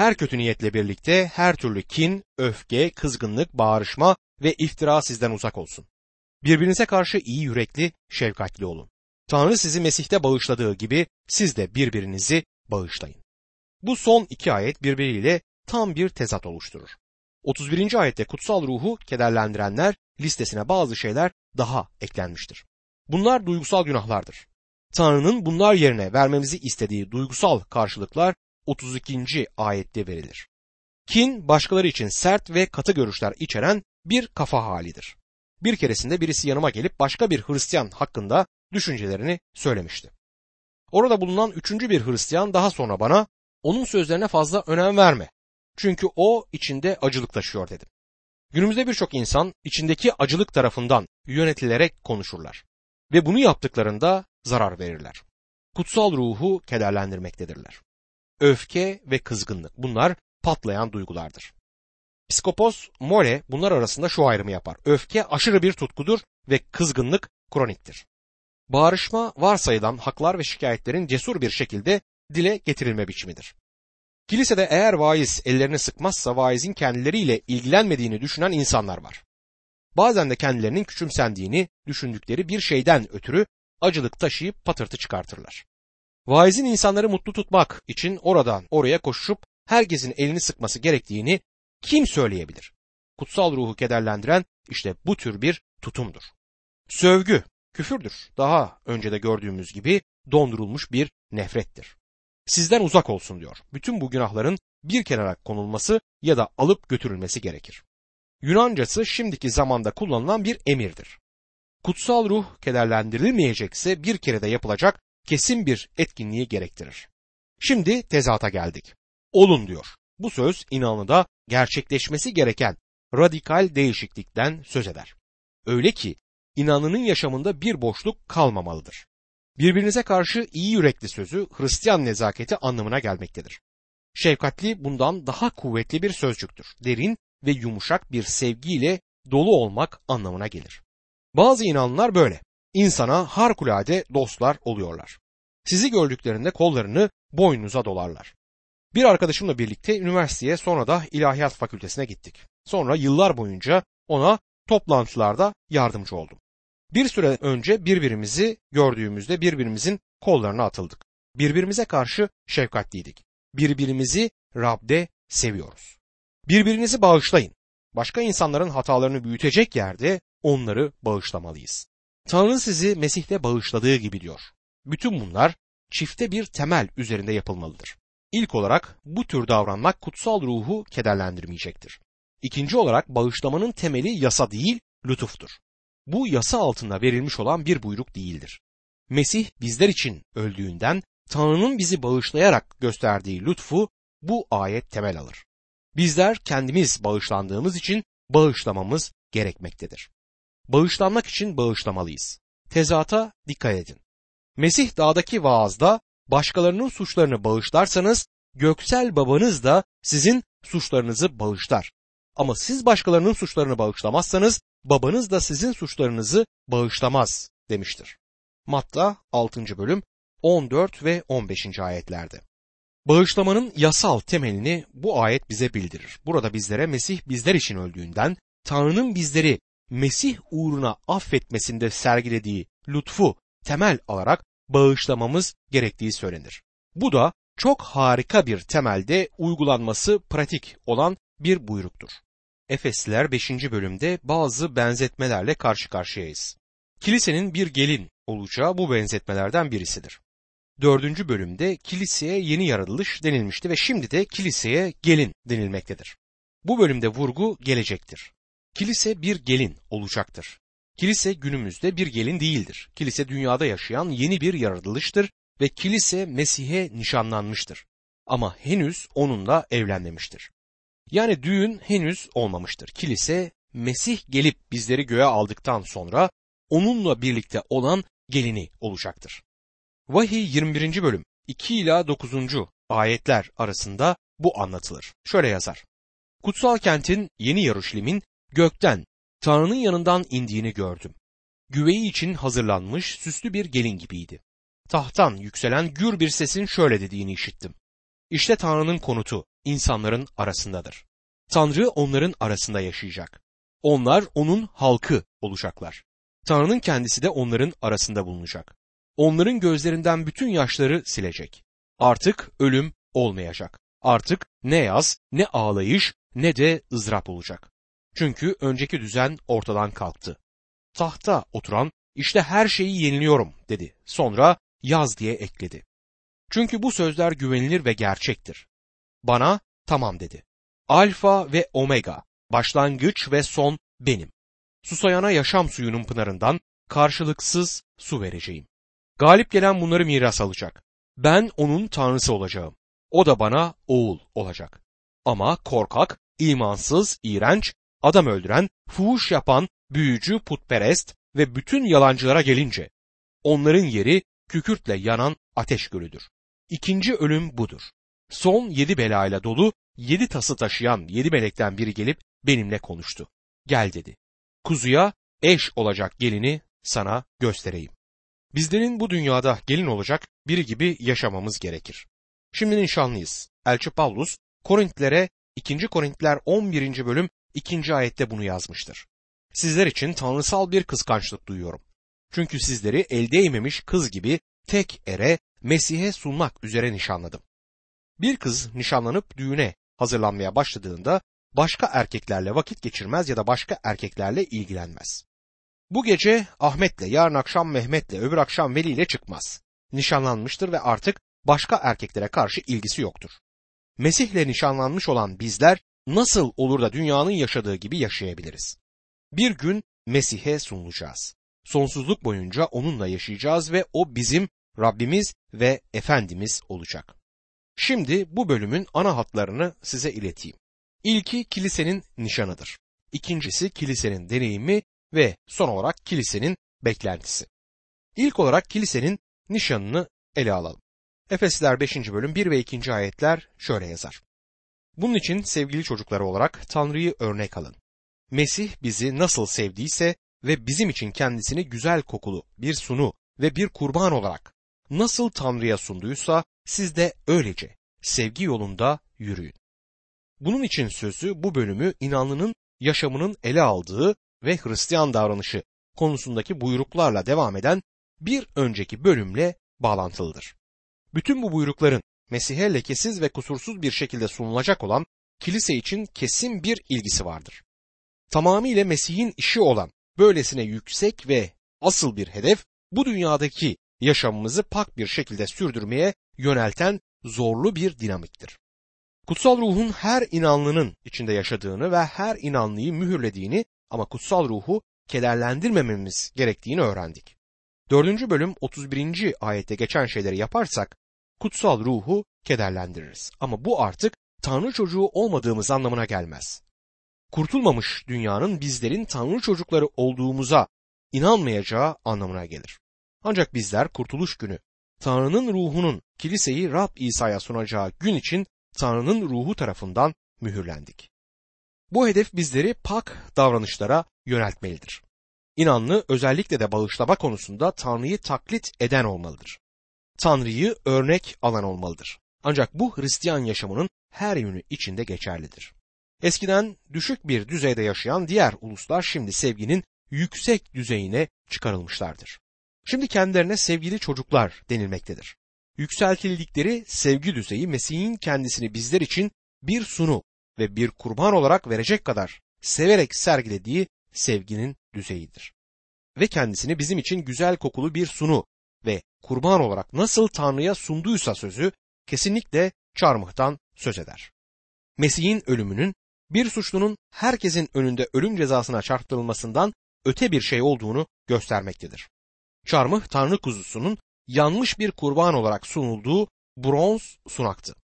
her kötü niyetle birlikte her türlü kin, öfke, kızgınlık, bağırışma ve iftira sizden uzak olsun. Birbirinize karşı iyi yürekli, şefkatli olun. Tanrı sizi Mesih'te bağışladığı gibi siz de birbirinizi bağışlayın. Bu son iki ayet birbiriyle tam bir tezat oluşturur. 31. ayette kutsal ruhu kederlendirenler listesine bazı şeyler daha eklenmiştir. Bunlar duygusal günahlardır. Tanrı'nın bunlar yerine vermemizi istediği duygusal karşılıklar 32. ayette verilir. Kin başkaları için sert ve katı görüşler içeren bir kafa halidir. Bir keresinde birisi yanıma gelip başka bir Hristiyan hakkında düşüncelerini söylemişti. Orada bulunan üçüncü bir Hristiyan daha sonra bana onun sözlerine fazla önem verme. Çünkü o içinde acılık taşıyor dedi. Günümüzde birçok insan içindeki acılık tarafından yönetilerek konuşurlar. Ve bunu yaptıklarında zarar verirler. Kutsal ruhu kederlendirmektedirler. Öfke ve kızgınlık bunlar patlayan duygulardır. Psikopos More bunlar arasında şu ayrımı yapar. Öfke aşırı bir tutkudur ve kızgınlık kroniktir. Bağırışma varsayılan haklar ve şikayetlerin cesur bir şekilde dile getirilme biçimidir. Kilisede eğer vaiz ellerini sıkmazsa vaizin kendileriyle ilgilenmediğini düşünen insanlar var. Bazen de kendilerinin küçümsendiğini düşündükleri bir şeyden ötürü acılık taşıyıp patırtı çıkartırlar. Vaizin insanları mutlu tutmak için oradan oraya koşup herkesin elini sıkması gerektiğini kim söyleyebilir? Kutsal ruhu kederlendiren işte bu tür bir tutumdur. Sövgü, küfürdür. Daha önce de gördüğümüz gibi dondurulmuş bir nefrettir. Sizden uzak olsun diyor. Bütün bu günahların bir kenara konulması ya da alıp götürülmesi gerekir. Yunancası şimdiki zamanda kullanılan bir emirdir. Kutsal ruh kederlendirilmeyecekse bir kere de yapılacak kesin bir etkinliği gerektirir. Şimdi tezata geldik. Olun diyor. Bu söz inanlıda gerçekleşmesi gereken radikal değişiklikten söz eder. Öyle ki inanının yaşamında bir boşluk kalmamalıdır. Birbirinize karşı iyi yürekli sözü Hristiyan nezaketi anlamına gelmektedir. Şefkatli bundan daha kuvvetli bir sözcüktür. Derin ve yumuşak bir sevgiyle dolu olmak anlamına gelir. Bazı inanlılar böyle. İnsana harikulade dostlar oluyorlar. Sizi gördüklerinde kollarını boynunuza dolarlar. Bir arkadaşımla birlikte üniversiteye sonra da ilahiyat fakültesine gittik. Sonra yıllar boyunca ona toplantılarda yardımcı oldum. Bir süre önce birbirimizi gördüğümüzde birbirimizin kollarına atıldık. Birbirimize karşı şefkatliydik. Birbirimizi Rab'de seviyoruz. Birbirinizi bağışlayın. Başka insanların hatalarını büyütecek yerde onları bağışlamalıyız. Tanrı sizi Mesih'te bağışladığı gibi diyor. Bütün bunlar çifte bir temel üzerinde yapılmalıdır. İlk olarak bu tür davranmak kutsal ruhu kederlendirmeyecektir. İkinci olarak bağışlamanın temeli yasa değil, lütuftur. Bu yasa altında verilmiş olan bir buyruk değildir. Mesih bizler için öldüğünden Tanrı'nın bizi bağışlayarak gösterdiği lütfu bu ayet temel alır. Bizler kendimiz bağışlandığımız için bağışlamamız gerekmektedir. Bağışlanmak için bağışlamalıyız. Tezata dikkat edin. Mesih dağdaki vaazda başkalarının suçlarını bağışlarsanız göksel babanız da sizin suçlarınızı bağışlar. Ama siz başkalarının suçlarını bağışlamazsanız babanız da sizin suçlarınızı bağışlamaz demiştir. Matta 6. bölüm 14 ve 15. ayetlerde. Bağışlamanın yasal temelini bu ayet bize bildirir. Burada bizlere Mesih bizler için öldüğünden Tanrı'nın bizleri Mesih uğruna affetmesinde sergilediği lütfu temel alarak bağışlamamız gerektiği söylenir. Bu da çok harika bir temelde uygulanması pratik olan bir buyruktur. Efesliler 5. bölümde bazı benzetmelerle karşı karşıyayız. Kilisenin bir gelin olacağı bu benzetmelerden birisidir. 4. bölümde kiliseye yeni yaratılış denilmişti ve şimdi de kiliseye gelin denilmektedir. Bu bölümde vurgu gelecektir. Kilise bir gelin olacaktır. Kilise günümüzde bir gelin değildir. Kilise dünyada yaşayan yeni bir yaratılıştır ve kilise Mesih'e nişanlanmıştır. Ama henüz onunla evlenmemiştir. Yani düğün henüz olmamıştır. Kilise Mesih gelip bizleri göğe aldıktan sonra onunla birlikte olan gelini olacaktır. Vahiy 21. bölüm 2 ila 9. ayetler arasında bu anlatılır. Şöyle yazar. Kutsal kentin yeni Yaruşilim'in gökten Tanrı'nın yanından indiğini gördüm. Güveyi için hazırlanmış süslü bir gelin gibiydi. Tahttan yükselen gür bir sesin şöyle dediğini işittim. İşte Tanrı'nın konutu insanların arasındadır. Tanrı onların arasında yaşayacak. Onlar onun halkı olacaklar. Tanrı'nın kendisi de onların arasında bulunacak. Onların gözlerinden bütün yaşları silecek. Artık ölüm olmayacak. Artık ne yaz, ne ağlayış, ne de ızdırap olacak. Çünkü önceki düzen ortadan kalktı. Tahta oturan işte her şeyi yeniliyorum dedi. Sonra yaz diye ekledi. Çünkü bu sözler güvenilir ve gerçektir. Bana tamam dedi. Alfa ve Omega, başlangıç ve son benim. Susayana yaşam suyunun pınarından karşılıksız su vereceğim. Galip gelen bunları miras alacak. Ben onun tanrısı olacağım. O da bana oğul olacak. Ama korkak, imansız, iğrenç, adam öldüren, fuhuş yapan, büyücü, putperest ve bütün yalancılara gelince onların yeri kükürtle yanan ateş gölüdür. İkinci ölüm budur. Son yedi belayla dolu yedi tası taşıyan yedi melekten biri gelip benimle konuştu. Gel dedi. Kuzuya eş olacak gelini sana göstereyim. Bizlerin bu dünyada gelin olacak biri gibi yaşamamız gerekir. Şimdi nişanlıyız. Elçi Pavlus Korintlere 2. Korintliler 11. bölüm 2. ayette bunu yazmıştır. Sizler için tanrısal bir kıskançlık duyuyorum. Çünkü sizleri el değmemiş kız gibi tek ere Mesih'e sunmak üzere nişanladım. Bir kız nişanlanıp düğüne hazırlanmaya başladığında başka erkeklerle vakit geçirmez ya da başka erkeklerle ilgilenmez. Bu gece Ahmet'le, yarın akşam Mehmet'le, öbür akşam Veli ile çıkmaz. Nişanlanmıştır ve artık başka erkeklere karşı ilgisi yoktur. Mesih'le nişanlanmış olan bizler nasıl olur da dünyanın yaşadığı gibi yaşayabiliriz? Bir gün Mesih'e sunulacağız. Sonsuzluk boyunca onunla yaşayacağız ve o bizim Rabbimiz ve Efendimiz olacak. Şimdi bu bölümün ana hatlarını size ileteyim. İlki kilisenin nişanıdır. İkincisi kilisenin deneyimi ve son olarak kilisenin beklentisi. İlk olarak kilisenin nişanını ele alalım. Efesler 5. bölüm 1 ve 2. ayetler şöyle yazar. Bunun için sevgili çocukları olarak Tanrı'yı örnek alın. Mesih bizi nasıl sevdiyse ve bizim için kendisini güzel kokulu bir sunu ve bir kurban olarak nasıl Tanrı'ya sunduysa siz de öylece sevgi yolunda yürüyün. Bunun için sözü bu bölümü inanlının yaşamının ele aldığı ve Hristiyan davranışı konusundaki buyruklarla devam eden bir önceki bölümle bağlantılıdır. Bütün bu buyrukların Mesih'e lekesiz ve kusursuz bir şekilde sunulacak olan kilise için kesin bir ilgisi vardır. Tamamıyla Mesih'in işi olan böylesine yüksek ve asıl bir hedef bu dünyadaki yaşamımızı pak bir şekilde sürdürmeye yönelten zorlu bir dinamiktir. Kutsal ruhun her inanlının içinde yaşadığını ve her inanlıyı mühürlediğini ama kutsal ruhu kederlendirmememiz gerektiğini öğrendik. 4. bölüm 31. ayette geçen şeyleri yaparsak kutsal ruhu kederlendiririz. Ama bu artık Tanrı çocuğu olmadığımız anlamına gelmez. Kurtulmamış dünyanın bizlerin Tanrı çocukları olduğumuza inanmayacağı anlamına gelir. Ancak bizler kurtuluş günü Tanrı'nın ruhunun kiliseyi Rab İsa'ya sunacağı gün için Tanrı'nın ruhu tarafından mühürlendik. Bu hedef bizleri pak davranışlara yöneltmelidir. İnanlı özellikle de bağışlama konusunda Tanrı'yı taklit eden olmalıdır. Tanrı'yı örnek alan olmalıdır. Ancak bu Hristiyan yaşamının her yönü içinde geçerlidir. Eskiden düşük bir düzeyde yaşayan diğer uluslar şimdi sevginin yüksek düzeyine çıkarılmışlardır. Şimdi kendilerine sevgili çocuklar denilmektedir. Yükseltildikleri sevgi düzeyi Mesih'in kendisini bizler için bir sunu ve bir kurban olarak verecek kadar severek sergilediği sevginin düzeyidir. Ve kendisini bizim için güzel kokulu bir sunu ve kurban olarak nasıl Tanrı'ya sunduysa sözü kesinlikle çarmıhtan söz eder. Mesih'in ölümünün bir suçlunun herkesin önünde ölüm cezasına çarptırılmasından öte bir şey olduğunu göstermektedir. Çarmıh Tanrı kuzusunun yanmış bir kurban olarak sunulduğu bronz sunaktı.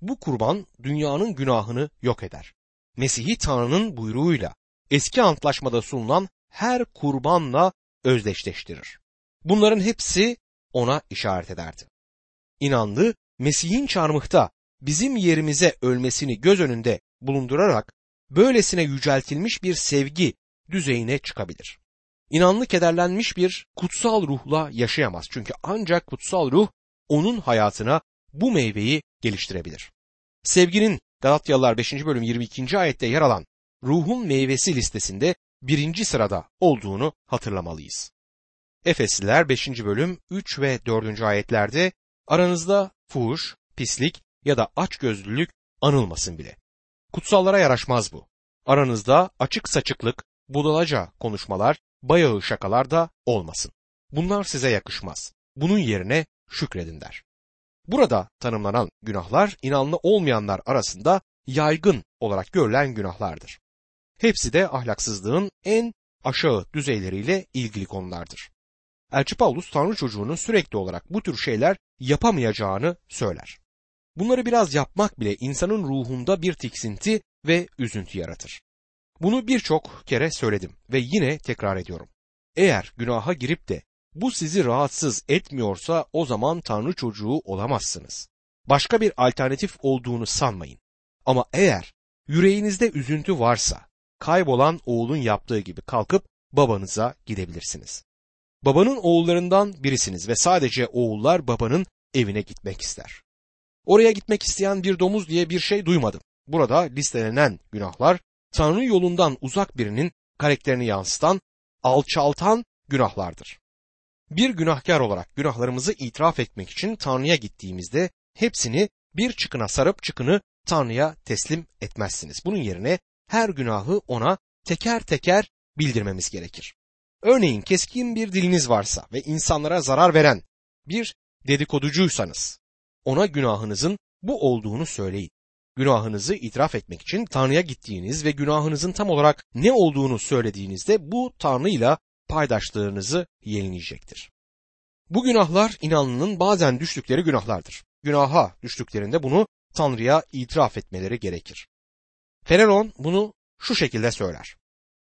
Bu kurban dünyanın günahını yok eder. Mesih'i Tanrı'nın buyruğuyla eski antlaşmada sunulan her kurbanla özdeşleştirir. Bunların hepsi ona işaret ederdi. İnanlı Mesih'in çarmıhta bizim yerimize ölmesini göz önünde bulundurarak böylesine yüceltilmiş bir sevgi düzeyine çıkabilir. İnanlı kederlenmiş bir kutsal ruhla yaşayamaz. Çünkü ancak kutsal ruh onun hayatına bu meyveyi geliştirebilir. Sevginin Galatyalılar 5. bölüm 22. ayette yer alan ruhun meyvesi listesinde birinci sırada olduğunu hatırlamalıyız. Efesliler 5. bölüm 3 ve 4. ayetlerde aranızda fuhuş, pislik ya da açgözlülük anılmasın bile. Kutsallara yaraşmaz bu. Aranızda açık saçıklık, budalaca konuşmalar, bayağı şakalar da olmasın. Bunlar size yakışmaz. Bunun yerine şükredin der. Burada tanımlanan günahlar inanlı olmayanlar arasında yaygın olarak görülen günahlardır. Hepsi de ahlaksızlığın en aşağı düzeyleriyle ilgili konulardır. Elçi Paulus Tanrı çocuğunun sürekli olarak bu tür şeyler yapamayacağını söyler. Bunları biraz yapmak bile insanın ruhunda bir tiksinti ve üzüntü yaratır. Bunu birçok kere söyledim ve yine tekrar ediyorum. Eğer günaha girip de bu sizi rahatsız etmiyorsa o zaman Tanrı çocuğu olamazsınız. Başka bir alternatif olduğunu sanmayın. Ama eğer yüreğinizde üzüntü varsa kaybolan oğulun yaptığı gibi kalkıp babanıza gidebilirsiniz. Babanın oğullarından birisiniz ve sadece oğullar babanın evine gitmek ister. Oraya gitmek isteyen bir domuz diye bir şey duymadım. Burada listelenen günahlar Tanrı yolundan uzak birinin karakterini yansıtan, alçaltan günahlardır. Bir günahkar olarak günahlarımızı itiraf etmek için Tanrı'ya gittiğimizde hepsini bir çıkına sarıp çıkını Tanrı'ya teslim etmezsiniz. Bunun yerine her günahı ona teker teker bildirmemiz gerekir. Örneğin keskin bir diliniz varsa ve insanlara zarar veren bir dedikoducuysanız ona günahınızın bu olduğunu söyleyin. Günahınızı itiraf etmek için Tanrı'ya gittiğiniz ve günahınızın tam olarak ne olduğunu söylediğinizde bu Tanrı'yla paydaşlığınızı yenileyecektir. Bu günahlar inanlının bazen düştükleri günahlardır. Günaha düştüklerinde bunu Tanrı'ya itiraf etmeleri gerekir. Fenelon bunu şu şekilde söyler.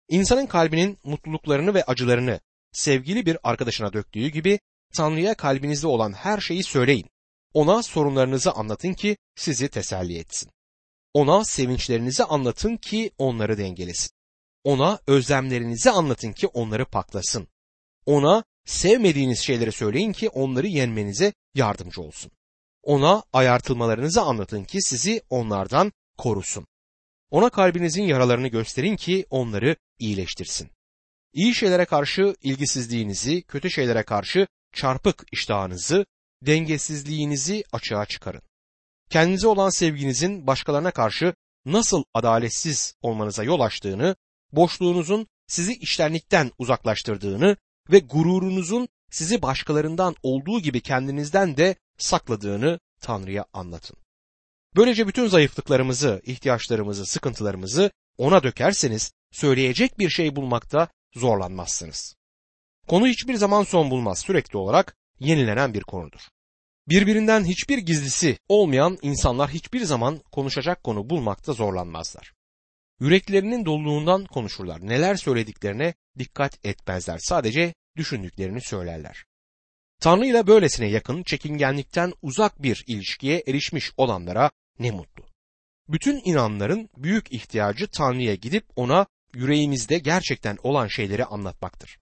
İnsanın kalbinin mutluluklarını ve acılarını sevgili bir arkadaşına döktüğü gibi Tanrı'ya kalbinizde olan her şeyi söyleyin. Ona sorunlarınızı anlatın ki sizi teselli etsin. Ona sevinçlerinizi anlatın ki onları dengelesin. Ona özlemlerinizi anlatın ki onları paklasın. Ona sevmediğiniz şeyleri söyleyin ki onları yenmenize yardımcı olsun. Ona ayartılmalarınızı anlatın ki sizi onlardan korusun. Ona kalbinizin yaralarını gösterin ki onları iyileştirsin. İyi şeylere karşı ilgisizliğinizi, kötü şeylere karşı çarpık iştahınızı, dengesizliğinizi açığa çıkarın. Kendinize olan sevginizin başkalarına karşı nasıl adaletsiz olmanıza yol açtığını, boşluğunuzun sizi iştenlikten uzaklaştırdığını ve gururunuzun sizi başkalarından olduğu gibi kendinizden de sakladığını Tanrı'ya anlatın. Böylece bütün zayıflıklarımızı, ihtiyaçlarımızı, sıkıntılarımızı ona dökerseniz söyleyecek bir şey bulmakta zorlanmazsınız. Konu hiçbir zaman son bulmaz, sürekli olarak yenilenen bir konudur. Birbirinden hiçbir gizlisi olmayan insanlar hiçbir zaman konuşacak konu bulmakta zorlanmazlar. Yüreklerinin doluluğundan konuşurlar. Neler söylediklerine dikkat etmezler. Sadece düşündüklerini söylerler. Tanrı ile böylesine yakın, çekingenlikten uzak bir ilişkiye erişmiş olanlara ne mutlu. Bütün inanların büyük ihtiyacı Tanrı'ya gidip ona yüreğimizde gerçekten olan şeyleri anlatmaktır.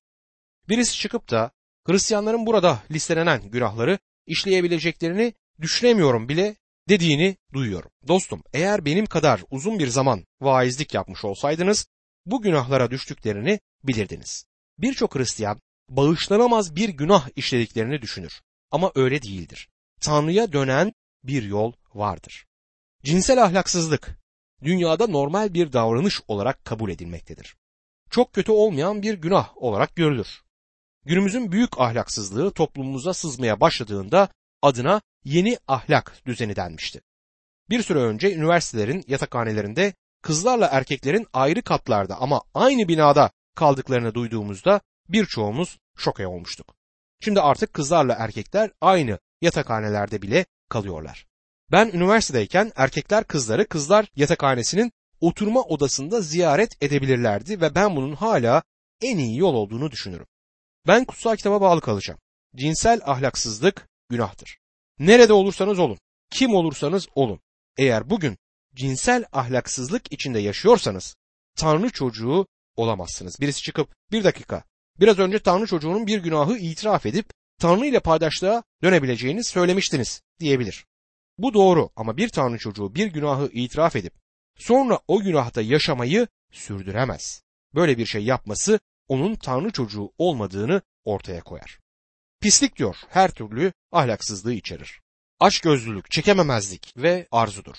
Birisi çıkıp da Hristiyanların burada listelenen günahları işleyebileceklerini düşünemiyorum bile dediğini duyuyorum. Dostum eğer benim kadar uzun bir zaman vaizlik yapmış olsaydınız bu günahlara düştüklerini bilirdiniz. Birçok Hristiyan bağışlanamaz bir günah işlediklerini düşünür. Ama öyle değildir. Tanrı'ya dönen bir yol vardır. Cinsel ahlaksızlık dünyada normal bir davranış olarak kabul edilmektedir. Çok kötü olmayan bir günah olarak görülür. Günümüzün büyük ahlaksızlığı toplumumuza sızmaya başladığında adına yeni ahlak düzeni denmişti. Bir süre önce üniversitelerin yatakhanelerinde kızlarla erkeklerin ayrı katlarda ama aynı binada kaldıklarını duyduğumuzda birçoğumuz şoke olmuştuk. Şimdi artık kızlarla erkekler aynı yatakhanelerde bile kalıyorlar. Ben üniversitedeyken erkekler kızları kızlar yatakhanesinin oturma odasında ziyaret edebilirlerdi ve ben bunun hala en iyi yol olduğunu düşünürüm. Ben kutsal kitaba bağlı kalacağım. Cinsel ahlaksızlık günahtır. Nerede olursanız olun, kim olursanız olun. Eğer bugün cinsel ahlaksızlık içinde yaşıyorsanız Tanrı çocuğu olamazsınız. Birisi çıkıp bir dakika biraz önce Tanrı çocuğunun bir günahı itiraf edip Tanrı ile paydaşlığa dönebileceğini söylemiştiniz diyebilir. Bu doğru ama bir Tanrı çocuğu bir günahı itiraf edip sonra o günahta yaşamayı sürdüremez. Böyle bir şey yapması onun Tanrı çocuğu olmadığını ortaya koyar. Pislik diyor her türlü ahlaksızlığı içerir. Açgözlülük, çekememezlik ve arzudur.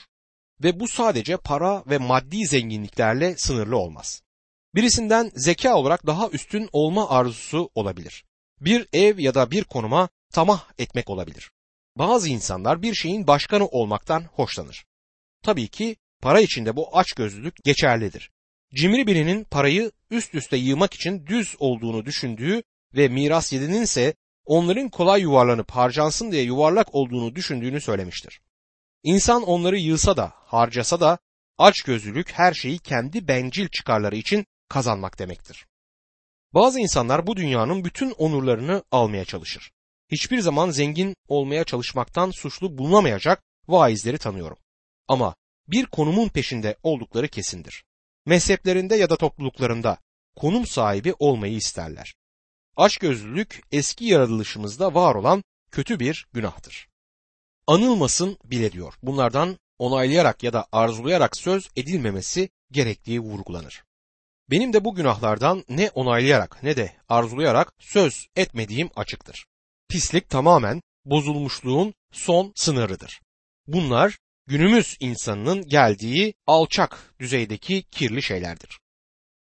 Ve bu sadece para ve maddi zenginliklerle sınırlı olmaz. Birisinden zeka olarak daha üstün olma arzusu olabilir. Bir ev ya da bir konuma tamah etmek olabilir. Bazı insanlar bir şeyin başkanı olmaktan hoşlanır. Tabii ki para içinde bu açgözlülük geçerlidir. Cimri birinin parayı üst üste yığmak için düz olduğunu düşündüğü ve miras yedinin ise onların kolay yuvarlanıp harcansın diye yuvarlak olduğunu düşündüğünü söylemiştir. İnsan onları yığsa da harcasa da açgözlülük her şeyi kendi bencil çıkarları için kazanmak demektir. Bazı insanlar bu dünyanın bütün onurlarını almaya çalışır. Hiçbir zaman zengin olmaya çalışmaktan suçlu bulunamayacak vaizleri tanıyorum. Ama bir konumun peşinde oldukları kesindir. Mezheplerinde ya da topluluklarında konum sahibi olmayı isterler. Açgözlülük eski yaratılışımızda var olan kötü bir günahtır. Anılmasın bile diyor. Bunlardan onaylayarak ya da arzulayarak söz edilmemesi gerektiği vurgulanır. Benim de bu günahlardan ne onaylayarak ne de arzulayarak söz etmediğim açıktır. Pislik tamamen bozulmuşluğun son sınırıdır. Bunlar günümüz insanının geldiği alçak düzeydeki kirli şeylerdir.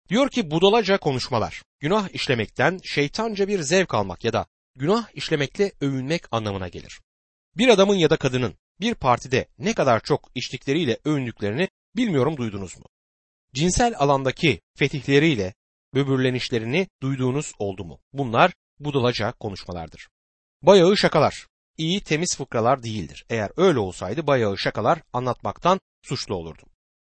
Diyor ki budalaca konuşmalar, günah işlemekten şeytanca bir zevk almak ya da günah işlemekle övünmek anlamına gelir. Bir adamın ya da kadının bir partide ne kadar çok içtikleriyle övündüklerini bilmiyorum duydunuz mu? Cinsel alandaki fetihleriyle böbürlenişlerini duyduğunuz oldu mu? Bunlar budalaca konuşmalardır. Bayağı şakalar, iyi temiz fıkralar değildir. Eğer öyle olsaydı bayağı şakalar anlatmaktan suçlu olurdum.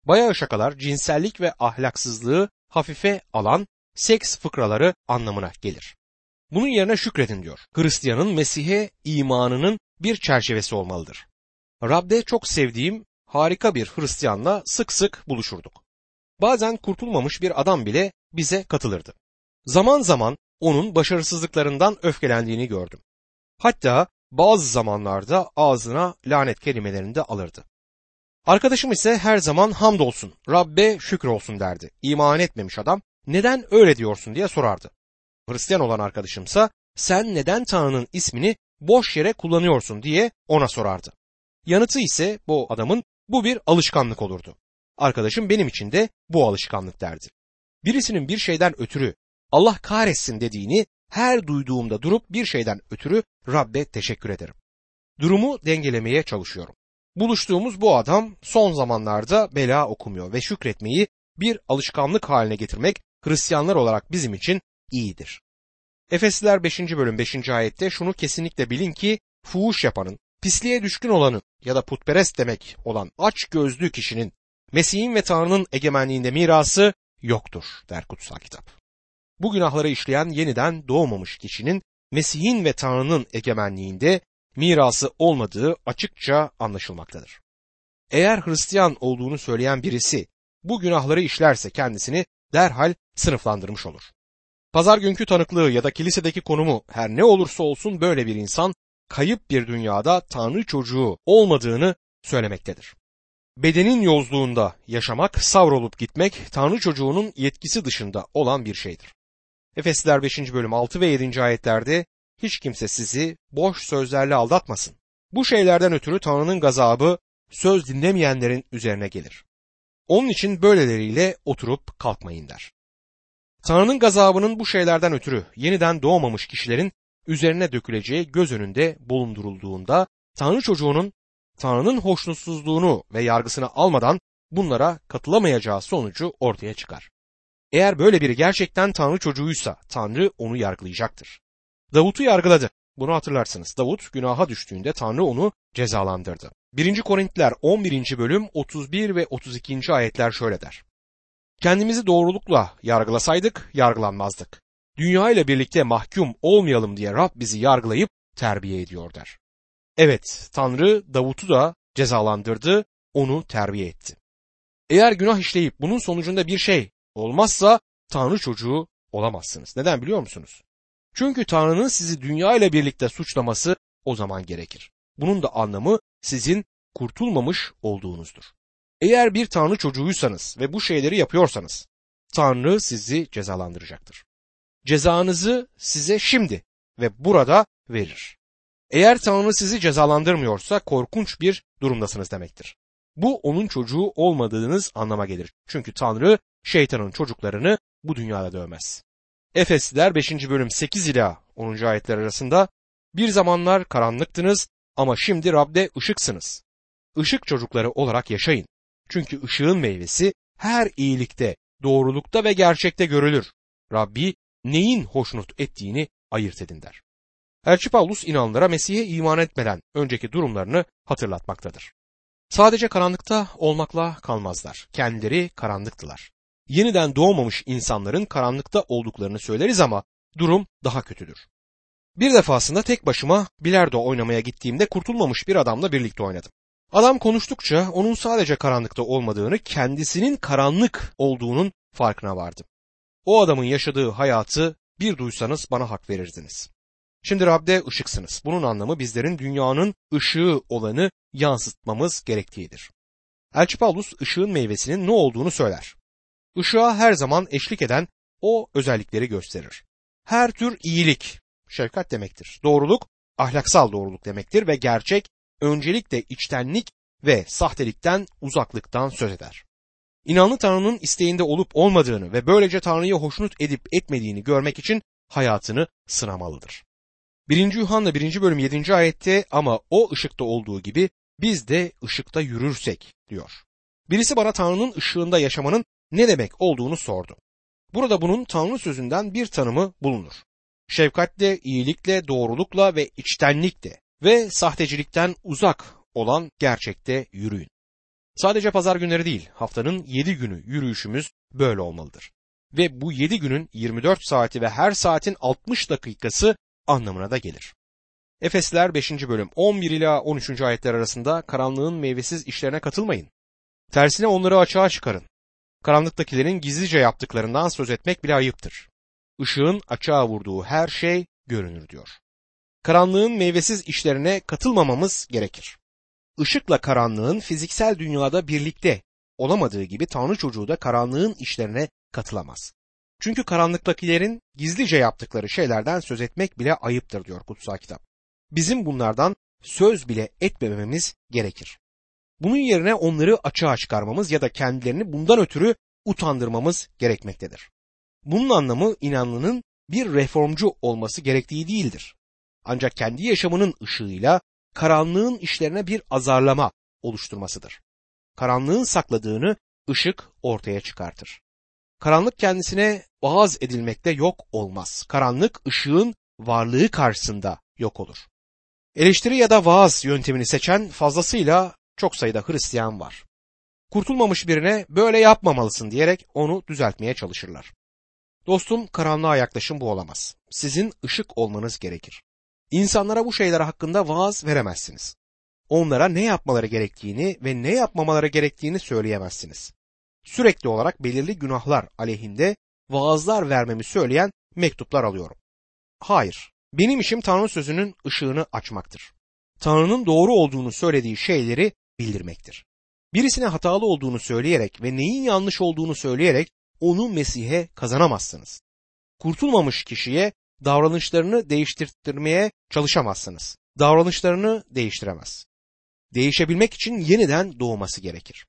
Bayağı şakalar cinsellik ve ahlaksızlığı hafife alan seks fıkraları anlamına gelir. Bunun yerine şükredin diyor. Hristiyanın Mesih'e imanının bir çerçevesi olmalıdır. Rab'de çok sevdiğim harika bir Hristiyanla sık sık buluşurduk. Bazen kurtulmamış bir adam bile bize katılırdı. Zaman zaman onun başarısızlıklarından öfkelendiğini gördüm. Hatta bazı zamanlarda ağzına lanet kelimelerini de alırdı. Arkadaşım ise her zaman hamdolsun, Rabbe şükür olsun derdi. İman etmemiş adam neden öyle diyorsun diye sorardı. Hristiyan olan arkadaşımsa sen neden Tanrı'nın ismini boş yere kullanıyorsun diye ona sorardı. Yanıtı ise bu adamın bu bir alışkanlık olurdu. Arkadaşım benim için de bu alışkanlık derdi. Birisinin bir şeyden ötürü Allah kahretsin dediğini her duyduğumda durup bir şeyden ötürü Rabbe teşekkür ederim. Durumu dengelemeye çalışıyorum. Buluştuğumuz bu adam son zamanlarda bela okumuyor ve şükretmeyi bir alışkanlık haline getirmek Hristiyanlar olarak bizim için iyidir. Efesliler 5. bölüm 5. ayette şunu kesinlikle bilin ki fuhuş yapanın, pisliğe düşkün olanın ya da putperest demek olan aç gözlü kişinin Mesih'in ve Tanrı'nın egemenliğinde mirası yoktur der kutsal kitap. Bu günahları işleyen yeniden doğmamış kişinin Mesih'in ve Tanrı'nın egemenliğinde mirası olmadığı açıkça anlaşılmaktadır. Eğer Hristiyan olduğunu söyleyen birisi bu günahları işlerse kendisini derhal sınıflandırmış olur. Pazar günkü tanıklığı ya da kilisedeki konumu her ne olursa olsun böyle bir insan kayıp bir dünyada Tanrı çocuğu olmadığını söylemektedir. Bedenin yozluğunda yaşamak, savrolup gitmek Tanrı çocuğunun yetkisi dışında olan bir şeydir. Efesliler 5. bölüm 6 ve 7. ayetlerde hiç kimse sizi boş sözlerle aldatmasın. Bu şeylerden ötürü Tanrı'nın gazabı söz dinlemeyenlerin üzerine gelir. Onun için böyleleriyle oturup kalkmayın der. Tanrı'nın gazabının bu şeylerden ötürü yeniden doğmamış kişilerin üzerine döküleceği göz önünde bulundurulduğunda Tanrı çocuğunun Tanrı'nın hoşnutsuzluğunu ve yargısını almadan bunlara katılamayacağı sonucu ortaya çıkar. Eğer böyle biri gerçekten Tanrı çocuğuysa Tanrı onu yargılayacaktır. Davut'u yargıladı. Bunu hatırlarsınız. Davut günaha düştüğünde Tanrı onu cezalandırdı. 1. Korintiler 11. bölüm 31 ve 32. ayetler şöyle der. Kendimizi doğrulukla yargılasaydık yargılanmazdık. Dünya ile birlikte mahkum olmayalım diye Rab bizi yargılayıp terbiye ediyor der. Evet Tanrı Davut'u da cezalandırdı, onu terbiye etti. Eğer günah işleyip bunun sonucunda bir şey olmazsa Tanrı çocuğu olamazsınız. Neden biliyor musunuz? Çünkü Tanrı'nın sizi dünya ile birlikte suçlaması o zaman gerekir. Bunun da anlamı sizin kurtulmamış olduğunuzdur. Eğer bir Tanrı çocuğuysanız ve bu şeyleri yapıyorsanız Tanrı sizi cezalandıracaktır. Cezanızı size şimdi ve burada verir. Eğer Tanrı sizi cezalandırmıyorsa korkunç bir durumdasınız demektir. Bu onun çocuğu olmadığınız anlama gelir. Çünkü Tanrı şeytanın çocuklarını bu dünyada dövmez. Efesliler 5. bölüm 8 ila 10. ayetler arasında bir zamanlar karanlıktınız ama şimdi Rab'de ışıksınız. Işık çocukları olarak yaşayın. Çünkü ışığın meyvesi her iyilikte, doğrulukta ve gerçekte görülür. Rabbi neyin hoşnut ettiğini ayırt edin der. Elçi Paulus inanlara Mesih'e iman etmeden önceki durumlarını hatırlatmaktadır. Sadece karanlıkta olmakla kalmazlar. Kendileri karanlıktılar. Yeniden doğmamış insanların karanlıkta olduklarını söyleriz ama durum daha kötüdür. Bir defasında tek başıma bilardo oynamaya gittiğimde kurtulmamış bir adamla birlikte oynadım. Adam konuştukça onun sadece karanlıkta olmadığını, kendisinin karanlık olduğunun farkına vardım. O adamın yaşadığı hayatı bir duysanız bana hak verirdiniz. Şimdi Rab'de ışıksınız. Bunun anlamı bizlerin dünyanın ışığı olanı yansıtmamız gerektiğidir. Elçi Paulus ışığın meyvesinin ne olduğunu söyler. Işığa her zaman eşlik eden o özellikleri gösterir. Her tür iyilik, şefkat demektir. Doğruluk, ahlaksal doğruluk demektir ve gerçek, öncelikle içtenlik ve sahtelikten, uzaklıktan söz eder. İnanlı Tanrı'nın isteğinde olup olmadığını ve böylece Tanrı'yı hoşnut edip etmediğini görmek için hayatını sınamalıdır. 1. Yuhanna 1. bölüm 7. ayette ama o ışıkta olduğu gibi biz de ışıkta yürürsek diyor. Birisi bana Tanrı'nın ışığında yaşamanın ne demek olduğunu sordu. Burada bunun Tanrı sözünden bir tanımı bulunur. Şefkatle, iyilikle, doğrulukla ve içtenlikle ve sahtecilikten uzak olan gerçekte yürüyün. Sadece pazar günleri değil, haftanın 7 günü yürüyüşümüz böyle olmalıdır. Ve bu 7 günün 24 saati ve her saatin 60 dakikası anlamına da gelir. Efesler 5. bölüm 11 ila 13. ayetler arasında karanlığın meyvesiz işlerine katılmayın. Tersine onları açığa çıkarın. Karanlıktakilerin gizlice yaptıklarından söz etmek bile ayıptır. Işığın açığa vurduğu her şey görünür diyor. Karanlığın meyvesiz işlerine katılmamamız gerekir. Işıkla karanlığın fiziksel dünyada birlikte olamadığı gibi Tanrı çocuğu da karanlığın işlerine katılamaz. Çünkü karanlıktakilerin gizlice yaptıkları şeylerden söz etmek bile ayıptır diyor kutsal kitap. Bizim bunlardan söz bile etmememiz gerekir. Bunun yerine onları açığa çıkarmamız ya da kendilerini bundan ötürü utandırmamız gerekmektedir. Bunun anlamı inanlının bir reformcu olması gerektiği değildir. Ancak kendi yaşamının ışığıyla karanlığın işlerine bir azarlama oluşturmasıdır. Karanlığın sakladığını ışık ortaya çıkartır. Karanlık kendisine vaaz edilmekte yok olmaz. Karanlık ışığın varlığı karşısında yok olur. Eleştiri ya da vaaz yöntemini seçen fazlasıyla çok sayıda Hristiyan var. Kurtulmamış birine böyle yapmamalısın diyerek onu düzeltmeye çalışırlar. Dostum karanlığa yaklaşım bu olamaz. Sizin ışık olmanız gerekir. İnsanlara bu şeyler hakkında vaaz veremezsiniz. Onlara ne yapmaları gerektiğini ve ne yapmamaları gerektiğini söyleyemezsiniz. Sürekli olarak belirli günahlar aleyhinde vaazlar vermemi söyleyen mektuplar alıyorum. Hayır, benim işim Tanrı sözünün ışığını açmaktır. Tanrı'nın doğru olduğunu söylediği şeyleri bildirmektir. Birisine hatalı olduğunu söyleyerek ve neyin yanlış olduğunu söyleyerek onu Mesih'e kazanamazsınız. Kurtulmamış kişiye davranışlarını değiştirmeye çalışamazsınız. Davranışlarını değiştiremez. Değişebilmek için yeniden doğması gerekir.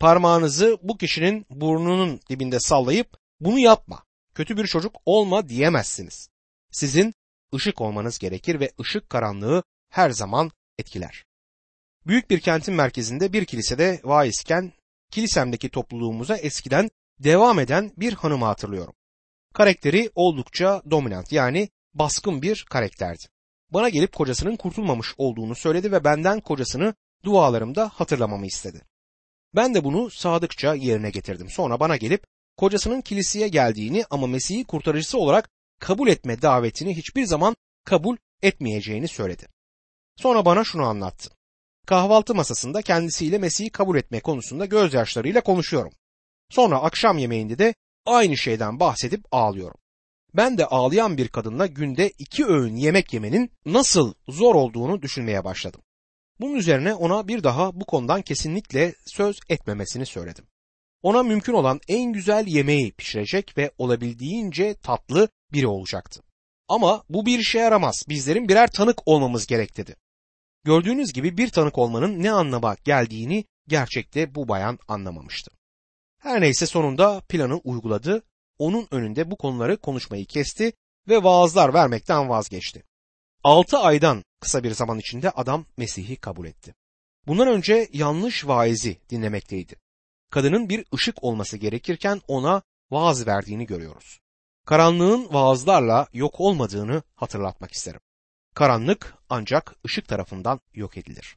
Parmağınızı bu kişinin burnunun dibinde sallayıp bunu yapma, kötü bir çocuk olma diyemezsiniz. Sizin ışık olmanız gerekir ve ışık karanlığı her zaman etkiler. Büyük bir kentin merkezinde bir kilisede vaizken kilisemdeki topluluğumuza eskiden devam eden bir hanımı hatırlıyorum. Karakteri oldukça dominant yani baskın bir karakterdi. Bana gelip kocasının kurtulmamış olduğunu söyledi ve benden kocasını dualarımda hatırlamamı istedi. Ben de bunu sadıkça yerine getirdim. Sonra bana gelip kocasının kiliseye geldiğini ama Mesih'i kurtarıcısı olarak kabul etme davetini hiçbir zaman kabul etmeyeceğini söyledi. Sonra bana şunu anlattı. Kahvaltı masasında kendisiyle Mesih'i kabul etme konusunda gözyaşlarıyla konuşuyorum. Sonra akşam yemeğinde de aynı şeyden bahsedip ağlıyorum. Ben de ağlayan bir kadınla günde iki öğün yemek yemenin nasıl zor olduğunu düşünmeye başladım. Bunun üzerine ona bir daha bu konudan kesinlikle söz etmemesini söyledim. Ona mümkün olan en güzel yemeği pişirecek ve olabildiğince tatlı biri olacaktı. Ama bu bir işe yaramaz. Bizlerin birer tanık olmamız gerek dedi. Gördüğünüz gibi bir tanık olmanın ne anlama geldiğini gerçekte bu bayan anlamamıştı. Her neyse sonunda planı uyguladı. Onun önünde bu konuları konuşmayı kesti ve vaazlar vermekten vazgeçti. Altı aydan kısa bir zaman içinde adam Mesih'i kabul etti. Bundan önce yanlış vaizi dinlemekteydi. Kadının bir ışık olması gerekirken ona vaaz verdiğini görüyoruz. Karanlığın vaazlarla yok olmadığını hatırlatmak isterim. Karanlık ancak ışık tarafından yok edilir.